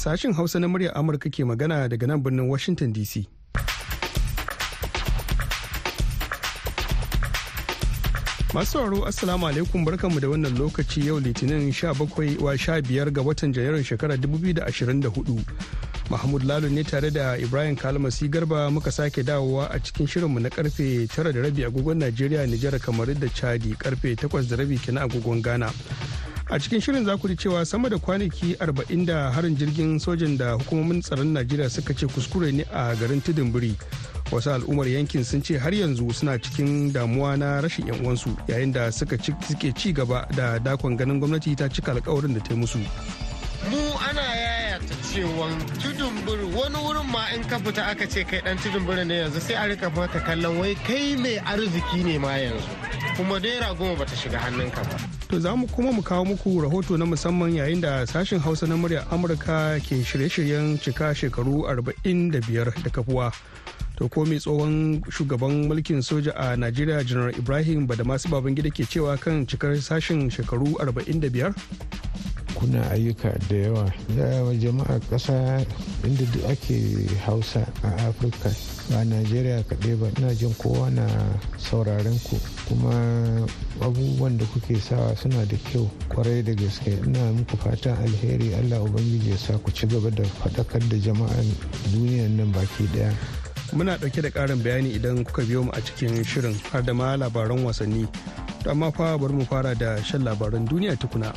Sashin Hausa na muryar Amurka ke magana daga nan birnin Washington DC. Masu sauraro Assalamu alaikum barkanmu da wannan lokaci yau Litinin 17 wa 15 ga watan Janairun shekarar 2024. Mahmud Lalo ne tare da Ibrahim Kalmasi Garba muka sake dawowa a cikin shirinmu na ƙarfe 9 da rabi agogon Najeriya, Nijar, kamar da Chadi ƙarfe 8 da rabi kenan agogon Ghana. a cikin shirin za ku ji cewa sama da kwanaki 40 da harin jirgin sojan da hukumomin tsaron najeriya suka ce kuskure ne a garin tudunburi wasu al'ummar yankin sun ce har yanzu suna cikin damuwa na rashin yan uwansu yayin da suka ci gaba da dakon ganin gwamnati ta cika alkawarin da ta yi musu mu ana yayata cewa tudunburi wani wurin ma in ka fita aka ce kai dan tudunburi ne yanzu sai a riƙa maka kallon wai kai mai arziki ne ma yanzu kuma naira goma bata shiga hannunka ba To za mu kuma mu kawo muku rahoto na musamman yayin da sashen Hausa na muryar Amurka ke shirye-shiryen cika shekaru 45 da kafuwa. To ko mai tsohon shugaban mulkin soja a Najeriya Janar Ibrahim Badamasu Babangida ke cewa kan cikar sashen shekaru 45? Kuna ayyuka da yawa. Da jama'a ƙasa inda duk ake hausa a afirka ba najeriya kaɗai ba ina jin kowa na sauraren ku. Kuma abubuwan da kuke sawa suna da kyau ƙwarai da gaske. Ina muku fatan alheri. Allah ubangiji ya sa ku ci gaba da faɗakar da jama'an duniyan nan baki ɗaya. Muna ɗauke da ƙarin bayani idan kuka biyo mu a cikin shirin har da ma labaran wasanni. amma fa bari mu fara da shan labaran duniya tukuna.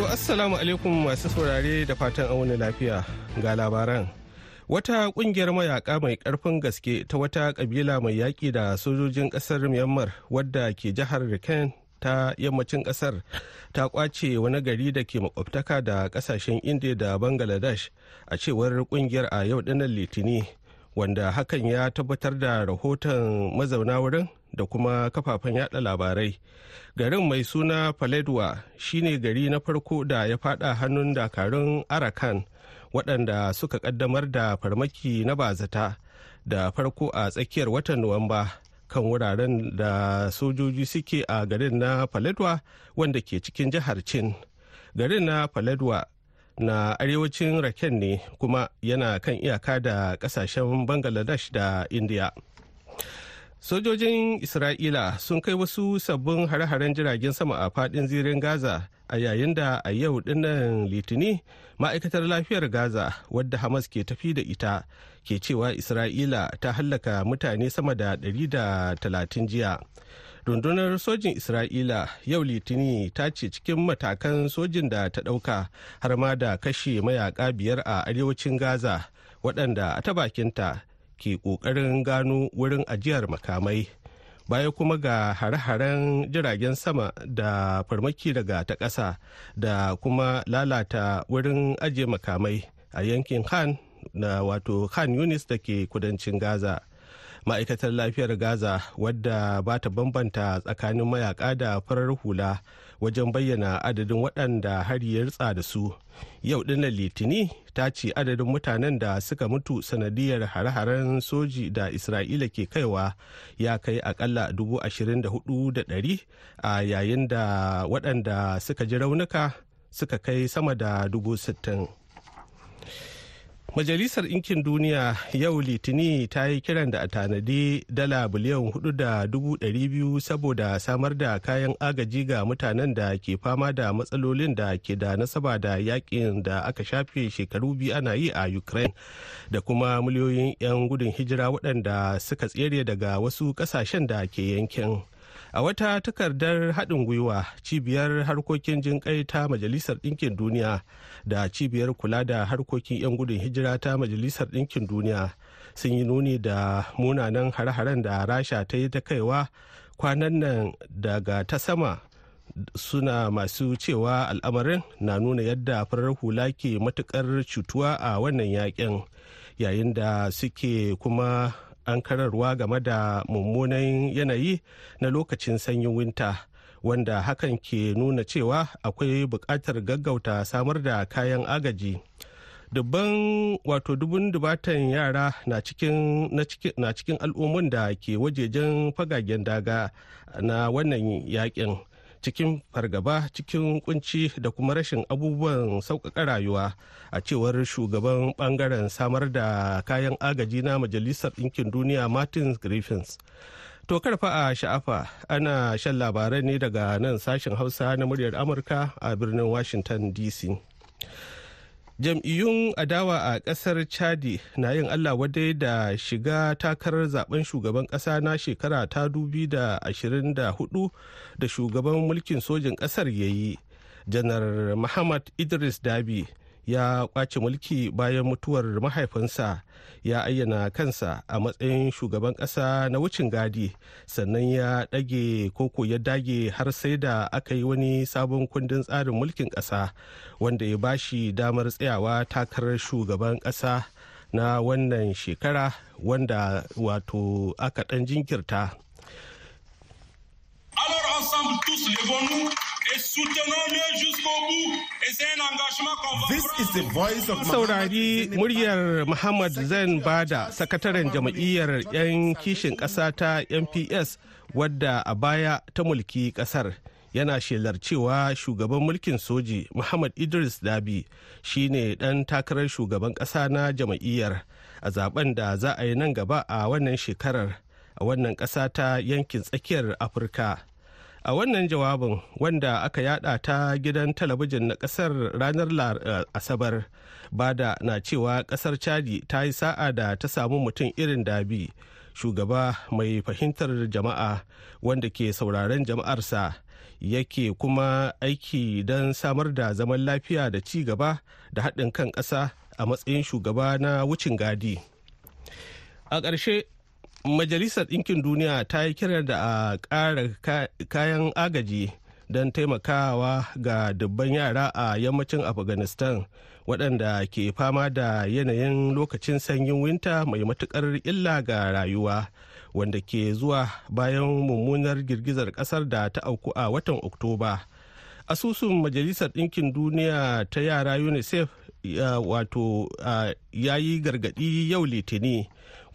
To assalamu alaikum masu saurare da fatan auna lafiya ga labaran. Wata ƙungiyar mayaka mai ƙarfin gaske ta wata kabila mai yaƙi da sojojin ƙasar Myanmar wadda ke jihar Rakhine ta yammacin ƙasar ta ƙwace wani gari da ke makwabtaka da ƙasashen India da Bangladesh a cewar ƙungiyar a yau ɗin nan Litini wanda hakan ya tabbatar da rahoton mazauna wurin da kuma kafafen yada labarai. Garin mai suna paledwa shine gari na farko da ya fada hannun dakarun arakan waɗanda suka kaddamar da farmaki na bazata da farko a tsakiyar watan nuwamba kan wuraren da sojoji suke a garin na paledwa wanda ke cikin jihar cin garin na paledwa na arewacin raken ne kuma yana kan iyaka da ƙasashen bangladesh da india. Sojojin isra'ila sun kai wasu sabbin hare-haren jiragen sama a faɗin zirin gaza a yayin da a yau ɗin nan litini ma'aikatar lafiyar gaza wadda hamas ke tafi da ita ke cewa isra'ila ta hallaka mutane sama da 130 jiya. Rundunar sojin isra'ila yau litini ta ce cikin matakan sojin da ta ɗauka har ma da kashe mayaka biyar a arewacin gaza waɗanda a ta bakinta ke ƙoƙarin gano wurin ajiyar makamai. Baya kuma ga hare-haren jiragen sama da farmaki daga ta ƙasa da kuma lalata wurin ajiye makamai a yankin khan na wato khan yunis da ke kudancin gaza. Ma'aikatar lafiyar gaza wadda ba ta bambanta tsakanin mayaka da farar hula wajen bayyana adadin waɗanda hari ya ritsa da su. Yau ɗin nan litini ta ce adadin mutanen da suka mutu sanadiyar hare-haren soji da isra'ila ke kaiwa ya kai akalla dubu ashirin da huɗu da ɗari a yayin da waɗanda suka ji raunuka suka kai sama da dubu sittin. Majalisar Ɗinkin Duniya yau Litini ta yi kiran da a tanadi dala biliyan huɗu da dubu ɗari biyu saboda samar da kayan agaji ga mutanen da ke fama da matsalolin da ke da nasaba da yaƙin da aka shafe shekaru biyu ana yi a Ukraine da kuma miliyoyin 'yan gudun hijira waɗanda suka tsere daga wasu ƙasashen da ke yankin. A wata takardar haɗin gwiwa cibiyar harkokin jinƙai ta majalisar ɗinkin duniya da cibiyar kula da harkokin 'yan gudun hijira ta majalisar ɗinkin duniya sun yi nuni da munanan hare-haren da rasha ta yi ta kaiwa kwanan nan daga ta sama. Suna masu cewa al'amarin na nuna yadda farar hula ke matuƙar cutuwa a wannan yaƙin yayin da suke kuma an kararwa game da mummunan yanayi na lokacin sanyin winta wanda hakan ke nuna cewa akwai buƙatar gaggauta samar da kayan agaji. Dubban wato dubun dubatan yara na cikin na cikin al'ummun da ke wajejen fagagen daga na wannan yaƙin cikin fargaba cikin kunci da kuma rashin abubuwan sauƙaƙa rayuwa. A cewar shugaban ɓangaren samar da kayan agaji na majalisar ɗinkin duniya martin griffins to karfa a sha'afa ana shan labarai ne daga nan sashen hausa na muryar amurka a birnin washington dc jam'iyyun adawa a ƙasar chadi na yin allah wadai da shiga takarar zaɓen shugaban kasa na shekara ta huɗu da shugaban mulkin sojin ƙasar ya yi. Janar muhammad idris dabi ya ƙwace mulki bayan mutuwar mahaifinsa ya ayyana kansa a matsayin shugaban ƙasa na wucin gadi sannan ya ɗage koko ya dage har sai da aka yi wani sabon kundin tsarin mulkin ƙasa wanda ya bashi damar tsayawa takarar shugaban ƙasa na wannan shekara wanda wato aka ɗan jinkirta. Et soutenons-le jusqu'au bout. Et c'est un engagement qu'on va This is the voice of saurari muryar Muhammad Zain Bada, sakataren jam'iyyar 'yan kishin ƙasa ta NPS wadda a baya ta mulki ƙasar. Yana shelar cewa shugaban mulkin soji Muhammad Idris Dabi shine ɗan takarar shugaban ƙasa na jam'iyyar a zaɓen da za a yi nan gaba a wannan shekarar a wannan ƙasa ta yankin tsakiyar Afirka. A wannan jawabin wanda aka yada ta gidan talabijin na ƙasar ranar asabar ba da na cewa ƙasar chadi ta yi sa'a da ta samu mutum irin dabi shugaba mai fahimtar jama'a wanda ke sauraren jama'arsa yake kuma aiki don samar da zaman lafiya da ci gaba da haɗin kan ƙasa a matsayin shugaba na wucin gadi. A ƙarshe majalisar ɗinkin duniya ta yi kira da a ƙara kayan agaji don taimakawa ga dubban yara a yammacin afghanistan waɗanda ke fama da yanayin lokacin sanyin winta mai matuƙar illa ga rayuwa wanda ke zuwa bayan mummunar girgizar ƙasar da ta auku a watan oktoba. Asusun majalisar ɗinkin duniya ta yara unicef wato ya yi gargaɗi yau litini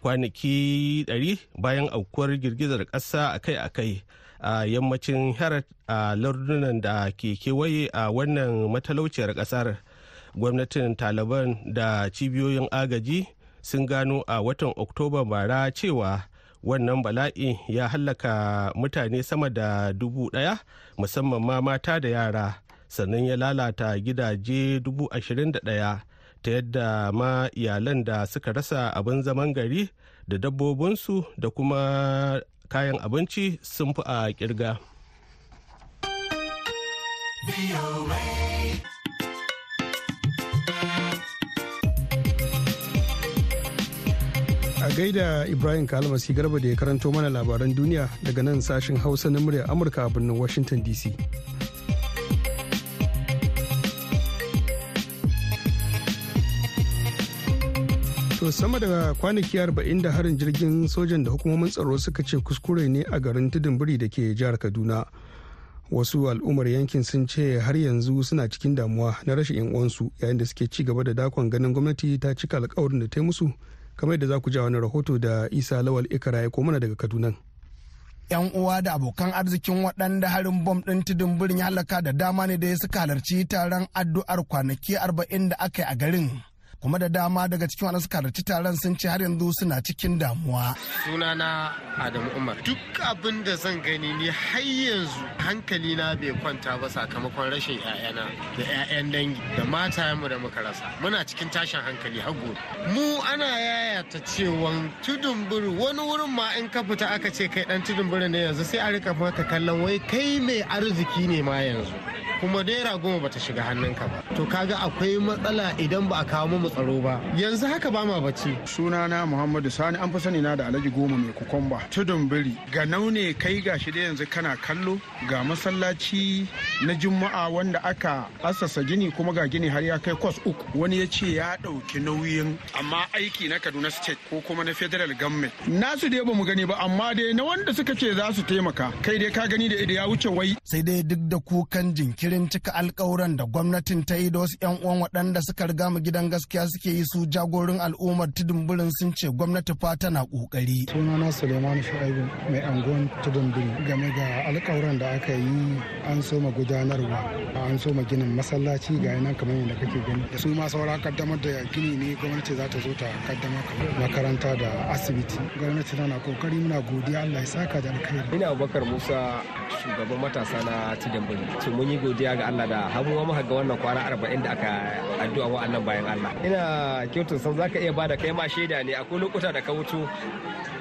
kwanaki 100 bayan aukuwar girgizar ƙasa akai-akai a yammacin herat a lardunan da ke kewaye a wannan matalauciyar ƙasar. Gwamnatin taliban da cibiyoyin agaji sun gano a watan oktoba bara cewa wannan bala'i ya hallaka mutane sama da dubu ɗaya musamman ma mata da yara sannan ya lalata gidaje dubu ashirin da ɗaya. Ta yadda ma iyalan da suka rasa abin zaman gari da dabbobinsu da kuma kayan abinci sun fi a ƙirga. A gaida Ibrahim Kalmasi Garba da ya karanto mana labaran duniya daga nan sashen Hausa na muryar Amurka a birnin Washington DC. To sama da kwanaki arba'in da harin jirgin sojan da hukumomin tsaro suka ce kuskure ne a garin tudun biri da ke jihar Kaduna. Wasu al'ummar yankin sun ce har yanzu suna cikin damuwa na rashin yan uwansu yayin da suke ci gaba da dakon ganin gwamnati ta cika alkawarin da ta yi musu kamar yadda za ku ja wani rahoto da Isa Lawal Ikara ya mana daga Kaduna. 'yan uwa da abokan arzikin waɗanda harin bom ɗin tudun birin ya halaka da dama ne da ya suka halarci taron addu'ar kwanaki arba'in da aka yi a garin kuma da dama daga cikin wanda suka halarci taron sun ce har yanzu suna cikin damuwa. sunana adamu umar. Duk abin da zan gani ni har yanzu hankali na bai kwanta ba sakamakon rashin 'ya'yana da 'ya'yan dangi da matayenmu da muka rasa. Muna cikin tashin hankali har gobe. Mu ana yayata cewan tudun biri wani wurin ma in ka fita aka ce kai dan tudun biri ne yanzu sai a riƙa maka kallon wai kai mai arziki ne ma yanzu. Kuma naira goma bata shiga hannunka ba. To kaga akwai matsala idan ba a kawo mu tsaro ba. Yanzu haka ba ma bacci. Sunana muhammadu sani an fi sani na da alhaji goma mai kukumba. Tudun biri ga naune kai gashi da yanzu kana kallo. Ga masallaci na juma'a wanda aka assasa gini kuma ga gini har ya kai kwas uku. Wani ya ce ya ɗauki nauyin amma aiki na kaduna state ko kuma na federal government. Nasu dai ba mu gani ba amma dai na wanda suka ce za su taimaka. Kai dai ka gani da ya wuce wai. Sai dai duk da kukan jinkirin jinkirin cika alkawuran da gwamnatin ta yi da wasu 'yan uwan waɗanda suka riga mu gidan gaskiya suke yi su jagorin al'ummar tudun birin sun ce gwamnati fa tana ƙoƙari. sunana suleiman shu'aibu mai angon tudun birin game ga alkawuran da aka yi an soma gudanarwa an soma ginin masallaci ga nan kamar yadda kake gani. Da su ma saura kaddamar da gini ne gwamnati za ta zo ta kaddamar makaranta da asibiti. Gwamnati tana ƙoƙari muna godiya Allah ya saka da alkhairi. Ina Abubakar Musa shugaban matasa na Tidambari to mun yi godiya ga Allah da hamuwa muka ga wannan kwana 40 da aka addu'a wa'annan bayan Allah. Ina kyautun san zaka iya ba da kai ma shaida ne akwai lokuta da ka wuce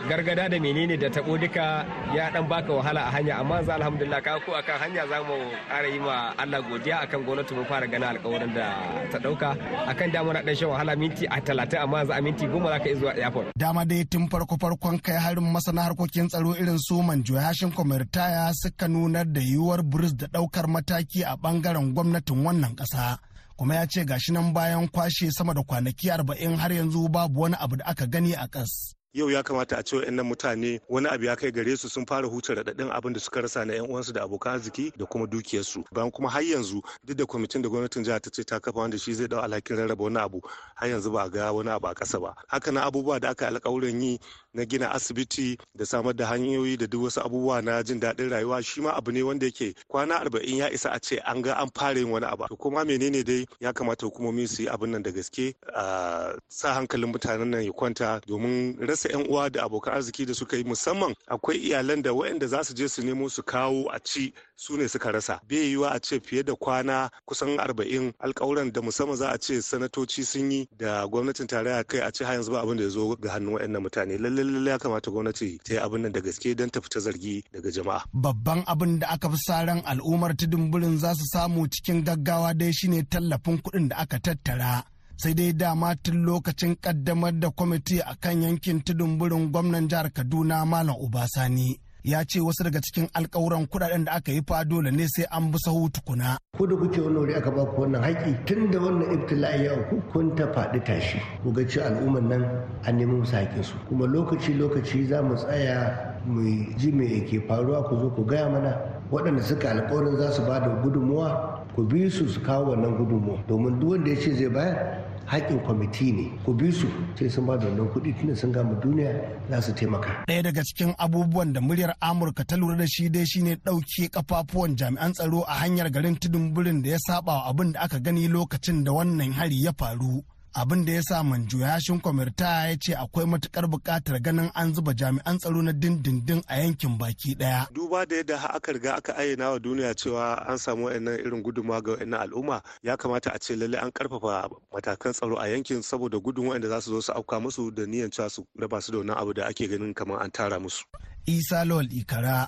gargada da menene da tabo duka ya dan baka wahala a hanya amma yanzu alhamdulillah ka ko akan hanya za mu ƙara yi ma Allah godiya akan gwamnati mun fara gana alƙawarin da ta ɗauka akan da muna dan shan wahala minti a talatin amma yanzu a minti goma za ka iya zuwa airport. Dama dai tun farko farkon kai harin masana harkokin tsaro irin su manjo hashin kwamitaya suka nunar da yiwuwar buris da ɗaukar mataki a ɓangaren gwamnatin wannan ƙasa. kuma ya ce gashi nan bayan kwashe sama da kwanaki arba'in har yanzu babu wani abu da aka gani a ƙas. Yau ya kamata a ce wa'annan mutane wani abu ya kai gare su sun fara huce raɗaɗin abin da suka rasa na yan uwansu da abokan arziki da kuma dukiyarsu. Bayan kuma har yanzu duk da kwamitin da gwamnatin jihar ta ce ta kafa wanda shi zai ɗau alhakin rarraba wani abu har yanzu ba a ga wani abu a ƙasa ba. Haka na abubuwa da aka alƙawuran yi na gina asibiti da samar da hanyoyi da duk wasu abubuwa na jin daɗin rayuwa shi ma abu ne wanda yake kwana arba'in ya isa a ce an ga an fara yin wani abu. Kuma menene dai ya kamata hukumomi su yi abin nan da gaske a sa hankalin mutanen nan ya kwanta domin rasa 'yan uwa da abokan arziki da suka yi musamman akwai iyalan da waɗanda za su je su nemo su kawo a ci su ne suka rasa. Bai yiwuwa a ce fiye da kwana kusan arba'in alkawuran da musamman za a ce sanatoci sun yi da gwamnatin tarayya kai a ce har yanzu ba abin da ya zo ga hannun waɗannan mutane. Lalle ya kamata gwamnati ta yi abin nan da gaske don ta fita zargi daga jama'a. Babban abin da aka fi sa ran al'ummar tudun za su samu cikin gaggawa dai shine tallafin kuɗin da aka tattara. Sai dai dama tun lokacin kaddamar da kwamiti a kan yankin tudun burin gwamnan jihar kaduna malam obasani ya ce wasu daga cikin alkawuran kuɗaɗen da aka yi fa dole ne sai an bi sahu tukuna. ko da kuke wannan wuri aka ba ku wannan haƙi tun da wannan ibtila'i ya auku kun ta faɗi tashi. Ku ga ci al'umman nan an nemi musu haƙin su kuma lokaci lokaci za mu tsaya mu ji me ke faruwa ku zo ku gaya mana waɗanda suka alkawarin za su ba da gudunmuwa ku bi su su kawo wannan gudunmuwa. Domin duk wanda ya ce zai bayar haƙƙin kwamiti ne ku bi su sai sun ba da wannan kuɗi tunda sun gama duniya za su taimaka. Ɗaya daga cikin abubuwan da muryar Amurka ta lura da shi dai shine ɗauke kafafuwan jami'an tsaro a hanyar garin tudun birin da ya saba wa abin da aka gani lokacin da wannan hari ya faru. Abin da ya sa manjo yashin kwamirta ya ce akwai matuƙar buƙatar ganin an zuba jami'an tsaro na dindindin a yankin baki ɗaya. duba da yadda aka riga aka ayyana wa duniya cewa an samu wa'annan irin gudunmawa ga wa'annan al'umma ya kamata a ce lalle an ƙarfafa matakan tsaro a yankin saboda gudun wa'anda za su zo su auka musu da niyan cewa su raba su da wannan abu da ake ganin kamar an tara musu. isa lawal ikara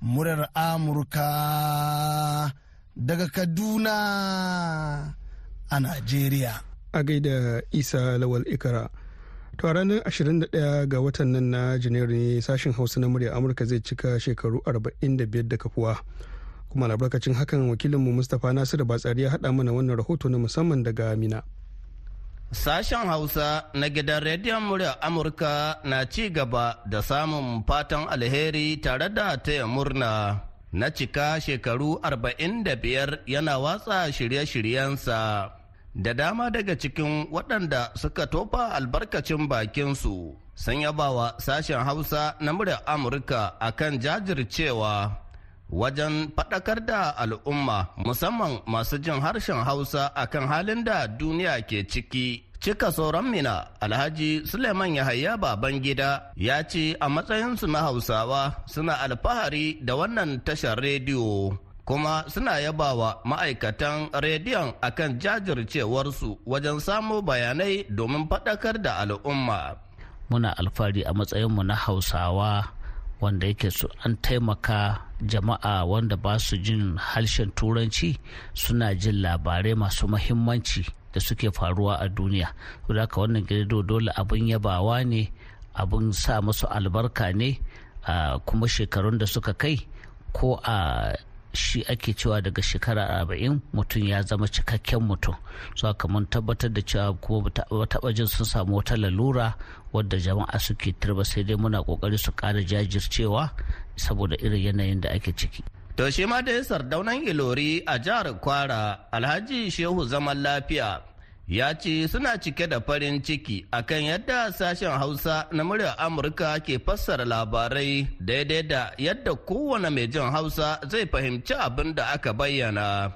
murar amurka daga kaduna a najeriya a gaida isa lawal ikara. To a ranar 21 ga watan nan na janairu ne sashen hausa na murya amurka zai cika shekaru 45 da kafuwa. Kuma albarkacin hakan wakilinmu mustapha nasiru batsari ya haɗa mana wannan rahoto na musamman daga mina. Sashen Hausa na gidan rediyon murya Amurka na ci gaba da samun fatan alheri tare da taya murna. Na cika shekaru 45 yana watsa shirye-shiryensa. Da dama daga cikin waɗanda suka tofa albarkacin bakinsu sun yabawa sashen hausa na muryar amurka akan jajircewa wajen faɗakar da al'umma musamman masu jin harshen hausa akan halin da duniya ke ciki. Cika sauran mina alhaji suleiman yahaya baban gida ya ce a matsayinsu na hausawa suna alfahari da wannan tashar rediyo. Kuma suna yabawa ma'aikatan rediyon akan jajircewarsu wajen samo bayanai domin faɗakar da al'umma. Muna alfahari a matsayinmu na Hausawa wanda yake su an taimaka jama'a wanda ba su jin harshen turanci suna jin labarai masu mahimmanci da suke faruwa a duniya. haka wannan gido dole abin yabawa ne abin sa masu albarka ne kuma shekarun da suka kai ko a shi ake cewa daga shekara arba'in mutum ya zama cikakken mutum. So haka mun tabbatar da cewa kuma taɓa jin sun samu wata lalura wadda jama'a suke turba sai dai muna ƙoƙari su ƙara jajircewa saboda irin yanayin da ake ciki. To shi ma dai sardaunan Ilori a jihar Kwara Alhaji Shehu Zaman Lafiya ya ce suna cike da farin ciki akan yadda sashen Hausa na muryar Amurka ke fassara labarai daidai da yadda kowane mai jin Hausa zai fahimci abin da aka bayyana.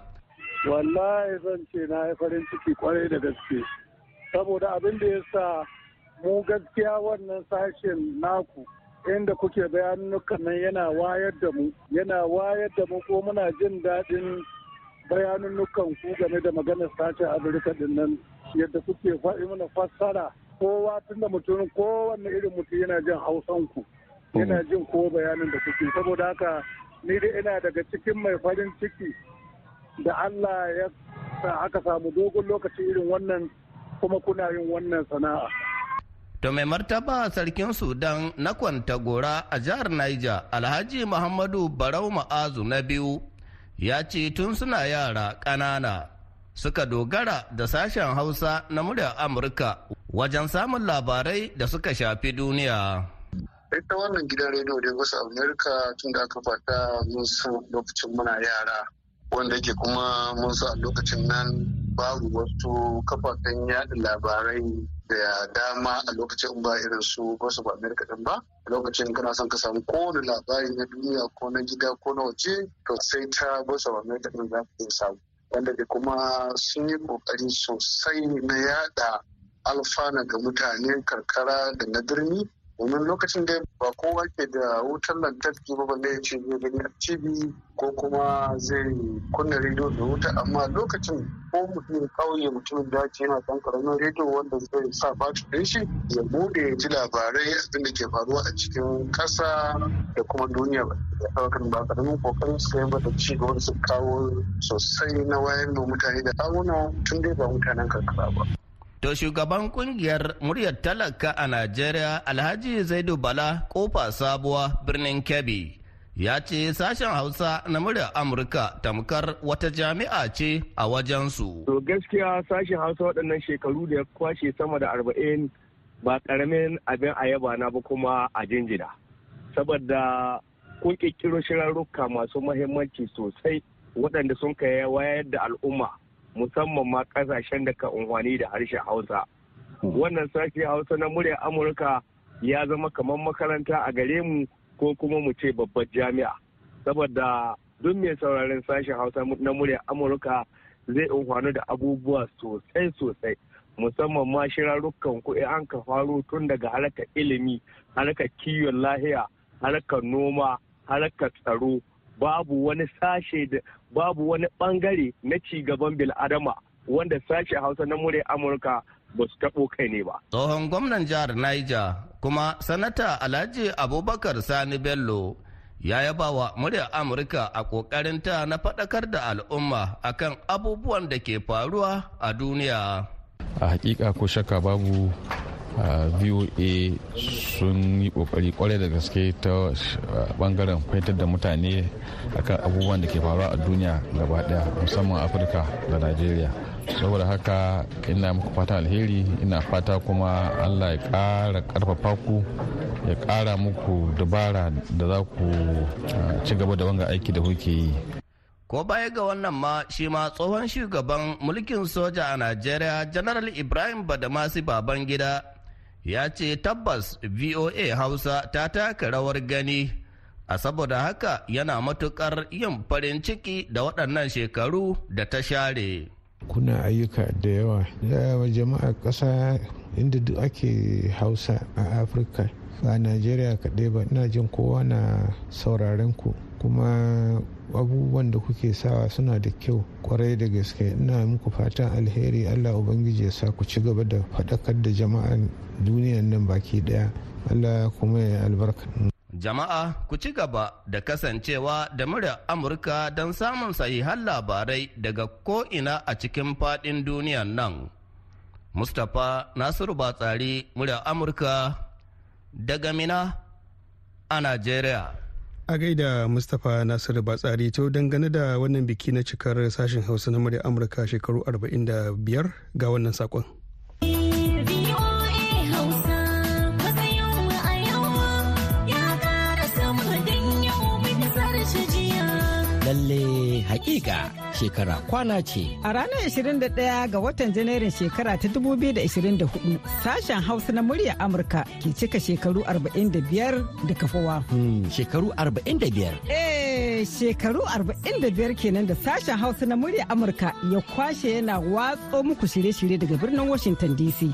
Wallahi zan ce na yi farin ciki ƙwarai da gaske. Saboda abin da ya sa mu gaskiya wannan sashen naku inda kuke bayanukan nan yana wayar da mu yana wayar da mu ko muna jin daɗin bayanunukan ku game da maganar sashen afirka ɗin nan yadda kuke faɗi mana fassara kowa tun da mutum kowanne irin mutum yana jin hausan ku yana jin ko bayanin da kuke saboda haka ni dai ina daga cikin mai farin ciki da Allah ya sa aka samu dogon lokaci irin wannan kuma kuna yin wannan sana'a. To mai martaba sarkin Sudan na kwanta gora a jihar Niger Alhaji Muhammadu Barau Ma'azu na biyu ya ce tun suna yara ƙanana suka dogara da sashen Hausa na muryar Amurka wajen samun labarai da suka shafi duniya. Ita wannan gidan rediyo da wasu Amurka tun da aka fata mun san lokacin muna yara wanda ke kuma mun a lokacin nan babu wasu kafafen yaɗa labarai da dama a lokacin ba irin su Voice of America din ba. A lokacin kana son ka samu kowane labari na duniya ko na gida ko na waje to sai ta Voice of America din za ka samu. Wanda da kuma sun yi ƙoƙari sosai na yada alfana ga mutanen karkara da na birni. Domin lokacin da ba kowa ke da wutar lantarki ba balle ya ce zai gani a tv ko kuma zai kunna rediyo da wuta amma lokacin ko mutum kauye mutumin daji yana kan ƙaramin rediyo wanda zai sa batir ɗin shi ya buɗe ya ji labarai abin da ke faruwa a cikin ƙasa da kuma duniya ba ɗaukar ba ƙaramin ƙoƙarin suka yi da ci gaba su kawo sosai na wayar da mutane da kawuna tun dai ba mutanen karkara ba. To shugaban ƙungiyar muryar talaka a Najeriya Alhaji Zaidu Bala ƙofa sabuwa birnin Kebbi ya ce sashen Hausa na muryar Amurka tamkar wata jami'a ce a wajensu. To gaskiya sashen Hausa waɗannan shekaru da ya kwashe sama da arba'in ba ƙaramin abin a yaba na ba kuma a jinjina. Saboda kun ƙirƙiro shirarruka masu mahimmanci sosai waɗanda sun kai wayar da al'umma musamman ma ƙasashen da ka unhwani da harshen hausa. Wannan sashi hausa na murya amurka ya zama kamar makaranta a gare mu ko kuma mu ce babbar jami'a. Saboda duk mai sauraren sashen hausa na murya amurka zai unhwani da abubuwa sosai sosai. Musamman ma shirarrukan kuɗi an ka faro tun daga harkar ilimi harkar kiwon lahiya harkar noma harkar tsaro. Babu wani sashe da babu wani ɓangare na cigaban bil'adama wanda sashe hausa na murya amurka ba su taɓo kai ne ba. tsohon gwamnan jihar niger kuma sanata alhaji abubakar sani bello ya yaba wa muryar amurka a ta na faɗakar da al'umma akan abubuwan da ke faruwa a duniya a hakika ko shakka babu voa sun yi ƙoƙari ƙwarai da gaske ta ɓangaren fahimtar da mutane akan abubuwan da ke faruwa a duniya gaba ɗaya musamman afirka da najeriya. Saboda haka ina muku fata alheri ina fata kuma allah ya kara ƙarfafa ku ya kara muku dabara da za ku ci gaba da wanga aiki da kuke yi. Ko baya ga wannan ma shi ma tsohon shugaban mulkin soja a najeriya general ibrahim badamasi babangida ya ce tabbas voa hausa ta taka rawar gani. A saboda haka yana matuƙar yin farin ciki da waɗannan shekaru da ta share. Kuna ayyuka da yawa. Yawa jama'a ƙasa inda duk ake hausa a afirka. Ba najeriya kaɗai ba ina jin kowa na sauraren ku. Kuma abubuwan da kuke sawa suna da kyau ƙwarai da gaske ina muku fatan alheri allah ubangiji ya sa ku ci gaba da faɗakar da jama'an duniyan nan baki ɗaya allah kuma ya albarka Jama'a ku ci gaba da kasancewa da murya Amurka don samun sahihan labarai daga ko'ina a cikin faɗin duniyan nan. Mustapha Nasiru Batsari murya Amurka daga Mina a Najeriya. A gaida Mustapha Nasiru Batsari to dangane da wannan biki na cikar sashen Hausa na murya Amurka shekaru 45 ga wannan saƙon. lalle hakika shekara kwana ce. A ranar 21 ga watan Janairun shekara ta 2024 sashen Hausa na murya Amurka ke cika shekaru 45 da kafawa. Hmm, shekaru 45? Eh, shekaru 45 kenan da sashen Hausa na murya Amurka ya kwashe yana watso muku shirye-shirye daga birnin Washington DC.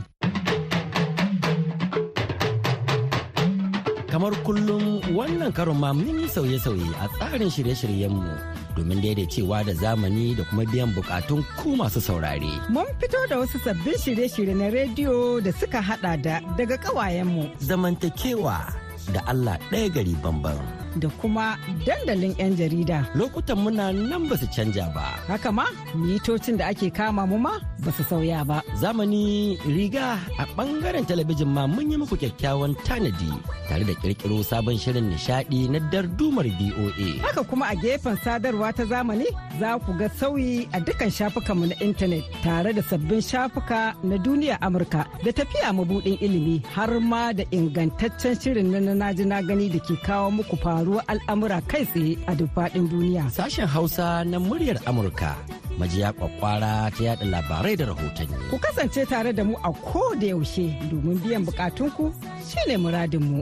kamar kullum wannan karon ma mun yi sauye-sauye a tsarin shirye-shiryenmu domin daidaicewa da zamani da kuma biyan bukatun ku masu saurare. Mun fito da wasu sabbin shirye-shirye na rediyo da suka hada da daga kawayenmu. Zamantakewa da Allah ɗaya gari bambam. Da kuma dandalin 'yan jarida. Lokutan muna nan ba su canja ba. Haka ma, mitocin da ake kama mu ma ba su sauya ba. Zamani riga a ɓangaren talabijin ma mun yi muku kyakkyawan tanadi tare da ƙirƙiro sabon shirin nishaɗi na dardumar BOA. Haka kuma a gefen sadarwa ta zamani za ku ga sauyi a dukkan shafukanmu na intanet tare da sabbin shafuka na duniya Amurka da tafiya mabuɗin ilimi har ma da ingantaccen shirin na na gani da ke kawo muku faruwar al'amura kai tsaye a duk faɗin duniya. Sashen Hausa na muryar Amurka majiya kwakwara ta yada labarai da rahotanni. Ku kasance tare da mu a ko da yaushe domin biyan bukatunku shine muradinmu.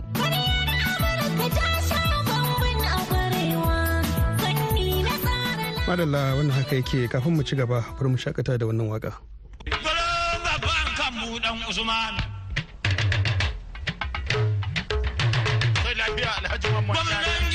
Madalla wannan haka yake kafin mu ci gaba bari mu shakata da wannan waƙa. Gwamnan giwa mai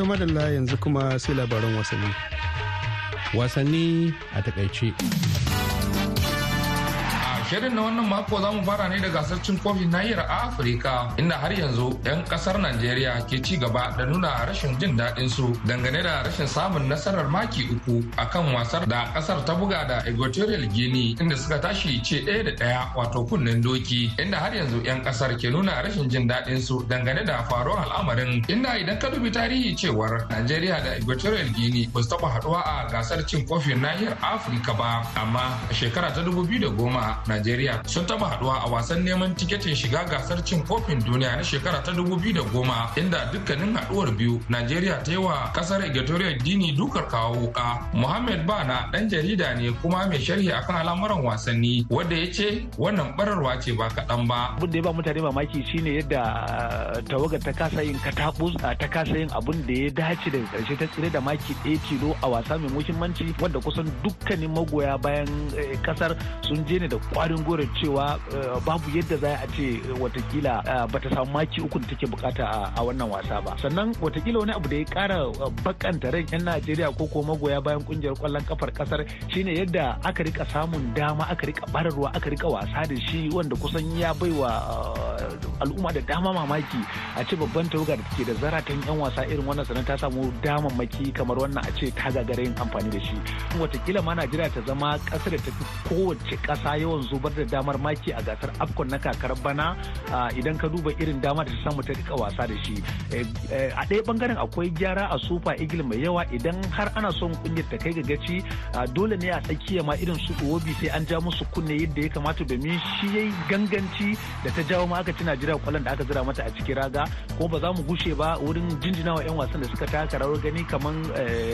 To madalla yanzu kuma sai labaran wasanni. Wasanni a taƙaice. Shirin na wannan mako za mu fara ne da gasar cin kofin nahiyar Afirka inda har yanzu 'yan ƙasar Najeriya ke ci gaba da nuna rashin jin daɗin su dangane da rashin samun nasarar maki uku akan wasar da ƙasar ta buga da Equatorial Guinea inda suka tashi ce ɗaya da ɗaya wato kunnen doki inda har yanzu 'yan ƙasar ke nuna rashin jin daɗin su dangane da faruwar al'amarin. Inda idan ka dubi tarihi cewar Najeriya da Equatorial Guinea ba su taɓa haɗuwa a gasar cin kofin nahiyar Afirka ba amma a shekara ta 2010 Najeriya sun taba haɗuwa a wasan neman tiketin shiga gasar cin kofin duniya na shekara ta 2010 inda dukkanin haduwar biyu Najeriya ta yi wa ƙasar Equatorial Guinea dukar kawo wuka. Muhammad Bana dan jarida ne kuma mai sharhi akan al'amuran wasanni wanda ya ce wannan bararwa ce ba kaɗan ba. Abin da ya ba mutane mamaki shine yadda tawagar ta kasa yin katabus ta kasa yin abin da ya dace daga ƙarshe ta tsire da maki ɗaya tilo a wasa mai muhimmanci wanda kusan dukkanin magoya bayan ƙasar sun je ne da kwari kwarin gore cewa babu yadda za a ce wataƙila bata samu maki uku da take buƙata a wannan wasa ba. Sannan wataƙila wani abu da ya kara bakanta ran yan najeriya ko ko magoya bayan ƙungiyar ƙwallon kafar ƙasar shine yadda aka riƙa samun dama aka riƙa bararwa aka riƙa wasa da shi wanda kusan ya baiwa al'umma da dama mamaki a ce babban tawaga da take da zaratan yan wasa irin wannan sannan ta samu damammaki kamar wannan a ce ta gagara yin amfani da shi. Watakila ma najeriya ta zama ƙasar da ta fi kowace kasa yawan zubar da damar maki a gasar afcon na kakar bana idan ka duba irin dama da ta samu ta riƙa wasa da shi. A ɗaya ɓangaren akwai gyara a super eagle mai yawa idan har ana son ƙungiyar ta kai ga gaci dole ne a tsakiya ma irin su wobi sai an ja musu kunne yadda ya kamata domin shi yayi ganganci da ta jawo ma aka ci najeriya ƙwallon da aka zira mata a cikin raga. Kuma ba za mu gushe ba wurin jinjina wa 'yan wasan da suka taka rawar gani kamar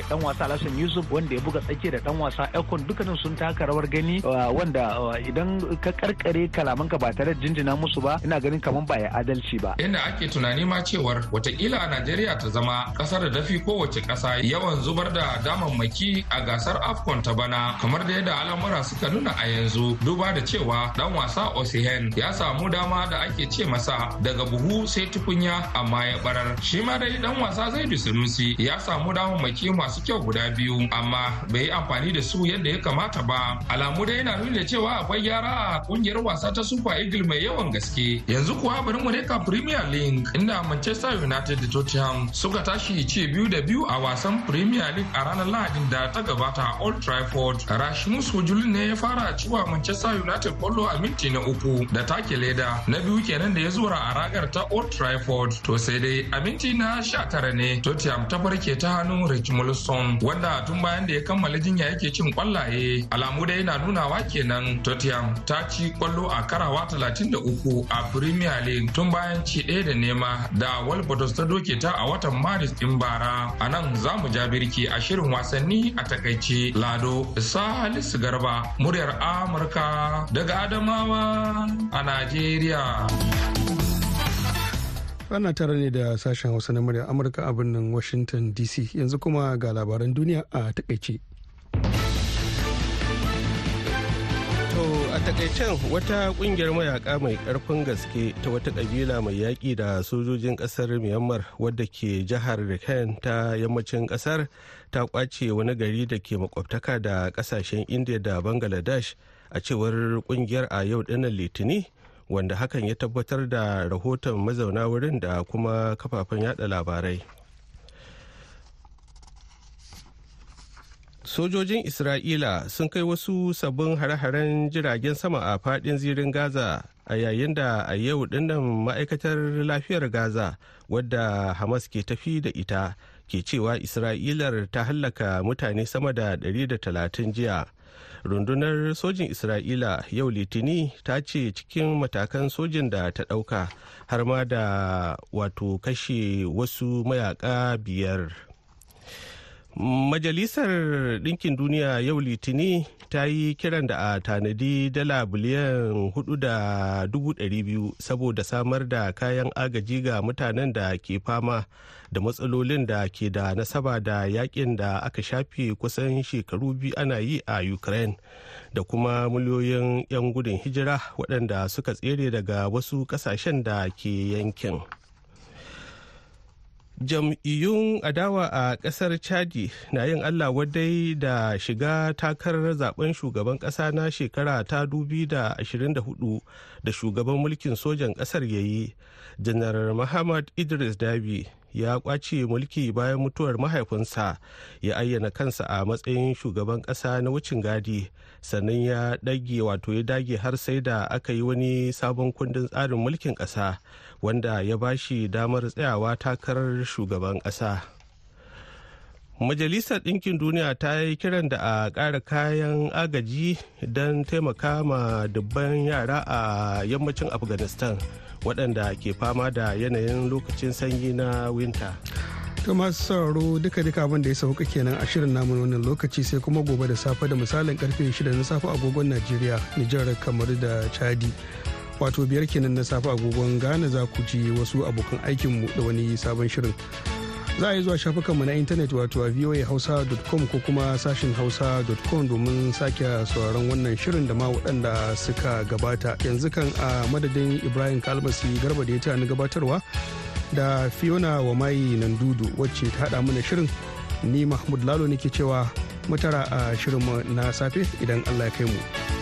dan wasa alhassan yusuf wanda ya buga tsakiya da dan wasa ekon dukkanin sun taka rawar gani wanda idan ka karkare kalaman ka ba tare da jinjina musu ba ina ganin kamar ba ya adalci ba. Inda ake tunani ma cewar wataƙila a najeriya ta zama ƙasar da dafi kowace kasa yawan zubar da damammaki a gasar afcon ta bana kamar da yadda al'amura suka nuna a yanzu duba da cewa dan wasa osihen ya samu dama da ake ce masa daga buhu sai tukunya amma ya barar. Shi ma dai dan wasa zaidu sunusi ya samu damammaki masu kyau guda biyu amma bai yi amfani da su yadda ya kamata ba. Alamu dai yana nuna cewa akwai gyara a ƙungiyar wasa ta super eagle mai yawan gaske. Yanzu kuwa bari mu reka premier league inda manchester united da tottenham suka tashi ce biyu da biyu a wasan premier league a ranar lahadin da ta gabata a old trafford. Rashimus hujulun ne ya fara ciwa manchester united ƙwallo a minti na uku da take leda. Na biyu kenan da ya zura a ragar ta old trafford. To sai dai a minti na tara ne tottenham ta barke ta hannun rich mulson wanda tun bayan da ya kammala jinya yake cin kwallaye. Alamu dai na nunawa kenan tottenham ta ci ƙwallo a karawa 33 a premier league tun bayan ci ɗaya da nema da walbados ta doke ta a watan maris ɗin bara. A nan za mu ja birki a shirin wasanni a taƙaice. Lado salisu garba muryar amurka daga adamawa a najeriya. Ana tara ne da sashen hausa na murya amurka a birnin washington dc yanzu kuma ga labaran duniya a taƙaice. Takaicen wata ƙungiyar mayaka mai ƙarfin gaske ta wata kabila mai yaƙi da sojojin ƙasar myanmar wadda ke jihar rakhine ta yammacin ƙasar ta ƙwace wani gari da ke makwabtaka da ƙasashen india da bangladesh a cewar ƙungiyar a yau ɗin nan litini wanda hakan ya tabbatar da rahoton mazauna wurin da kuma kafafen yada labarai. Sojojin isra'ila sun kai wasu sabbin hare-haren jiragen sama a faɗin zirin gaza a yayin da a yau ɗin nan ma'aikatar lafiyar gaza wadda hamas ke tafi da ita ke cewa isra'ilar ta hallaka mutane sama da 130 jiya. Rundunar sojin isra'ila yau litini ta ce cikin matakan sojin da ta ɗauka har ma da wato kashe wasu mayaka biyar. Majalisar ɗinkin duniya yau litini ta yi kiran da a tanadi dala biliyan huɗu da dubu biyu saboda samar da kayan agaji ga mutanen da ke fama da matsalolin da ke da nasaba da yaƙin da aka shafe kusan shekaru biyu ana yi a ukraine da kuma miliyoyin 'yan gudun hijira waɗanda suka tsere daga wasu ƙasashen da ke yankin. Jam'iyyun adawa a ƙasar chadi na yin allah wadai da shiga takarar zaɓen shugaban ƙasa na shekara ta 2024 da shugaban mulkin sojan ƙasar ya yi. Janar muhammad idris dabi ya ƙwace mulki bayan mutuwar mahaifinsa ya ayyana kansa a matsayin shugaban ƙasa na wucin gadi sannan ya dage wato ya dage har sai da aka yi wani sabon kundin tsarin mulkin ƙasa. Wanda ya ba shi damar tsayawa takarar shugaban ƙasa. Majalisar Ɗinkin Duniya ta yi kiran da a ƙara kayan agaji don taimaka ma dubban yara a yammacin Afghanistan waɗanda ke fama da yanayin lokacin sanyi na winter. To masu sauraro duka duka abin da ya sauka kenan a shirin namu wannan lokaci sai kuma gobe da safe da misalin ƙarfe 6 na safe agogon Najeriya, Nijar, kamar da Chadi. Wato biyar kenan na safe agogon Ghana za ku ji wasu abokan aikinmu da wani sabon shirin. za a yi zuwa shafukanmu na intanet wato a voahausa.com ko kuma sashin hausa.com domin sake sauraron wannan shirin da ma waɗanda suka gabata yanzu kan a madadin ibrahim kalmasi garba da ya ta ni gabatarwa da fiona wa mai nan dudu wacce ta haɗa mana shirin ni mahmud lalo nake cewa mutara a shirinmu na safe idan allah ya kai mu.